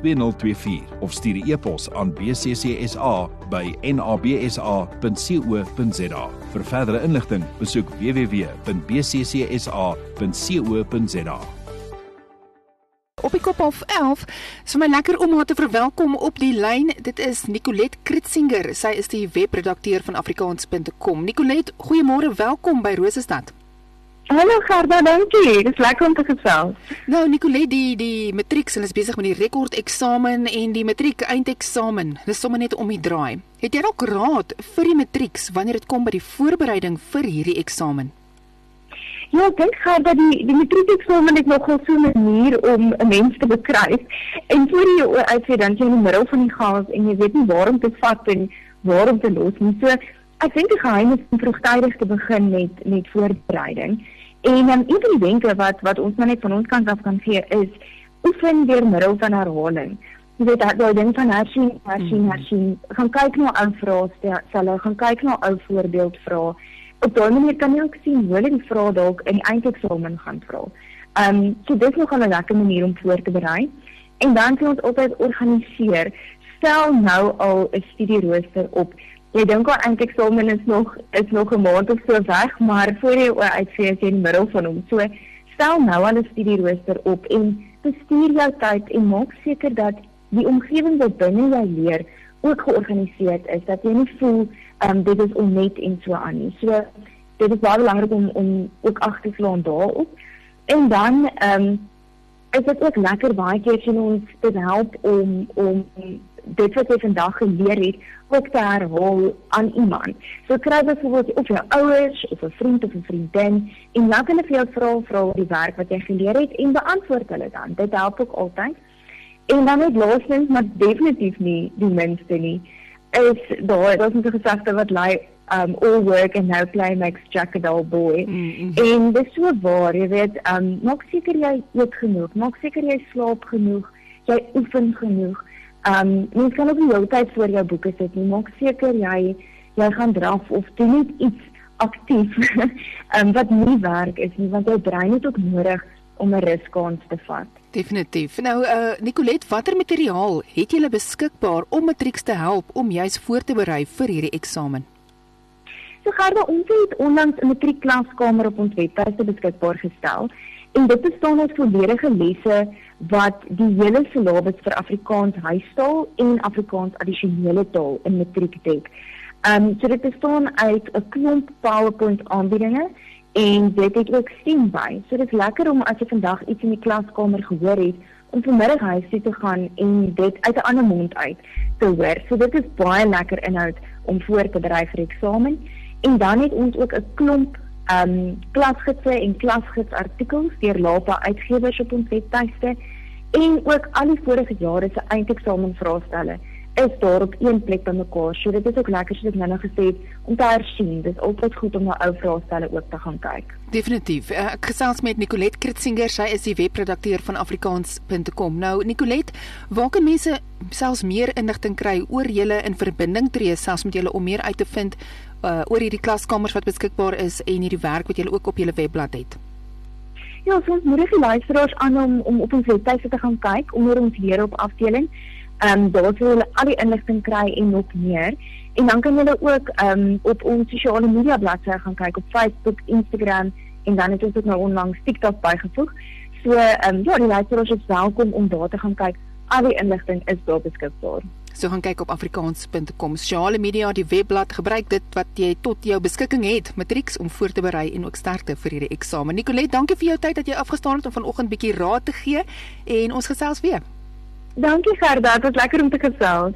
2024 of stuur 'n e-pos aan bccsa by nabsa.co.za. Vir verdere inligting, besoek www.bccsa.co.za. Op die kop af 11, so my lekker ouma te verwelkom op die lyn. Dit is Nicolet Kritzinger. Sy is die webredakteur van afrikaans.com. Nicolet, goeiemôre, welkom by Rosestad. Hallo Gerda, dankie. Dis lekker om te gesels. Nou Nicolet, die die matriek, hulle is besig met die rekord eksamen en die matriek eindeksamen. Dis sommer net om die draai. Het jy dalk raad vir die matrieks wanneer dit kom by die voorbereiding vir hierdie eksamen? Ja, ek dink Gerda, die die matriek eksamen het nogal so 'n manier om 'n mens te bekruis. En voor jy uitsê dan jy in die middel van die gas en jy weet nie waar om te vat en waar om te los nie. So ek dink die geheim is om vroegtydig te begin met met voorbereiding. En um, een van die wenke wat wat ons maar net van ons kant af kan gee is oefen deur middel van herhaling. Jy weet dat jy dink van hersien, hersien, mm. hersien. Gaan kyk na ou vrae, stel gaan kyk na ou voorbeeld vrae. Op daai manier kan jy ook sien hoe hulle die vrae dalk in die eindeksamen gaan vra. Ehm um, so dis nog 'n lekker manier om voor te berei. En dan kan ons altyd organiseer. Stel nou al 'n studierooster op jy dink al eintlik eksamen is nog is nog 'n maand of so weg, maar voor jy uitfees in die middel van hom. So stel nou al 'n studierooster op en bestuur jou tyd en maak seker dat die omgewing wat binne jy leer ook georganiseer is dat jy nie voel um, dit is onnet en so aan nie. So dit is baie belangrik om om ook agter te slaan daarop. En dan ehm um, is dit ook lekker baie keer sien ons dit help om om dit wat jy vandag geleer het ook te herhaal aan iemand. So kry byvoorbeeld of jou ouers of 'n vriend of 'n vriendin en kan hulle vir jou vra vra oor die werk wat jy geleer het en beantwoord hulle dan. Dit help ook altyd. En dan net laastens, maar definitief nie die minste nie, is daar daar's 'n gesegde wat lei um all work and no play makes Jack a dull boy. Mm -hmm. En dis so waar, jy weet, um maak seker jy eet genoeg, maak seker jy slaap genoeg, jy oefen genoeg. Ehm um, mens kan ook nie heeltyd voor jou boeke sit nie. Maak seker jy jy gaan draf of doen net iets aktief ehm um, wat nie werk is nie want jou brein het ook nodig om 'n riskans te vat. Definitief. Nou uh Nicolet, watter materiaal het jy beskikbaar om matrieks te help om juis voor te berei vir hierdie eksamen? So Gerda, ons het onlangs 'n matriekklaskamer op ons webwerf beskikbaar gestel en dit bestaan uit volledige lesse wat die hele syllabus vir Afrikaans huistaal en Afrikaans addisionele taal in matriek dek. Ehm um, so dit bestaan uit 'n klomp PowerPoint aanbiedinge en dit het ook sien by. So dit is lekker om as jy vandag iets in die klaskamer gehoor het om vanmiddag huis toe te gaan en dit uit 'n ander mond uit te hoor. So dit is baie lekker inhoud om voor te berei vir eksamen. En dan het ons ook 'n klomp um, klasgidse en klasgidsartikels deur Lapa Uitgewers op ons webtuiste en ook al die vorige jare se eindeksamen vraestelle is daar op een plek bymekaar. So dit is ook lekker soos ek nou nog gesê het om te hersien. Dit is altyd goed om na ou vraestelle ook te gaan kyk. Definitief. Eh, ek gesels met Nicolet Kritzinger, sy is die webredakteur van afrikaans.com. Nou Nicolet, waar kan mense selfs meer inligting kry oor julle in verbinding tree selfs met julle om meer uit te vind uh, oor hierdie klaskamers wat beskikbaar is en hierdie werk wat julle ook op julle webblad het. Ja, ons moedig die luisteraars aan om om op ons webwerf te gaan kyk onder ons leer op afdeling. Ehm um, daar sal hulle al die inligting kry en nog meer. En dan kan julle ook ehm um, op ons sosiale media bladsy gaan kyk op Facebook, Instagram en dan het ons ook nou onlangs TikTok bygevoeg. So ehm um, ja, die luisteraars is welkom om daar te gaan kyk. Al die inligting is daar beskikbaar. So gaan kyk op afrikaans.com. Sosiale media, die webblad, gebruik dit wat jy tot jou beskikking het, matrieks om voor te berei en ook sterkte vir hierdie eksamen. Nicolet, dankie vir jou tyd dat jy afgestaan het om vanoggend bietjie raad te gee en ons gesels weer. Dankie Gerda, dit was lekker om te gesels.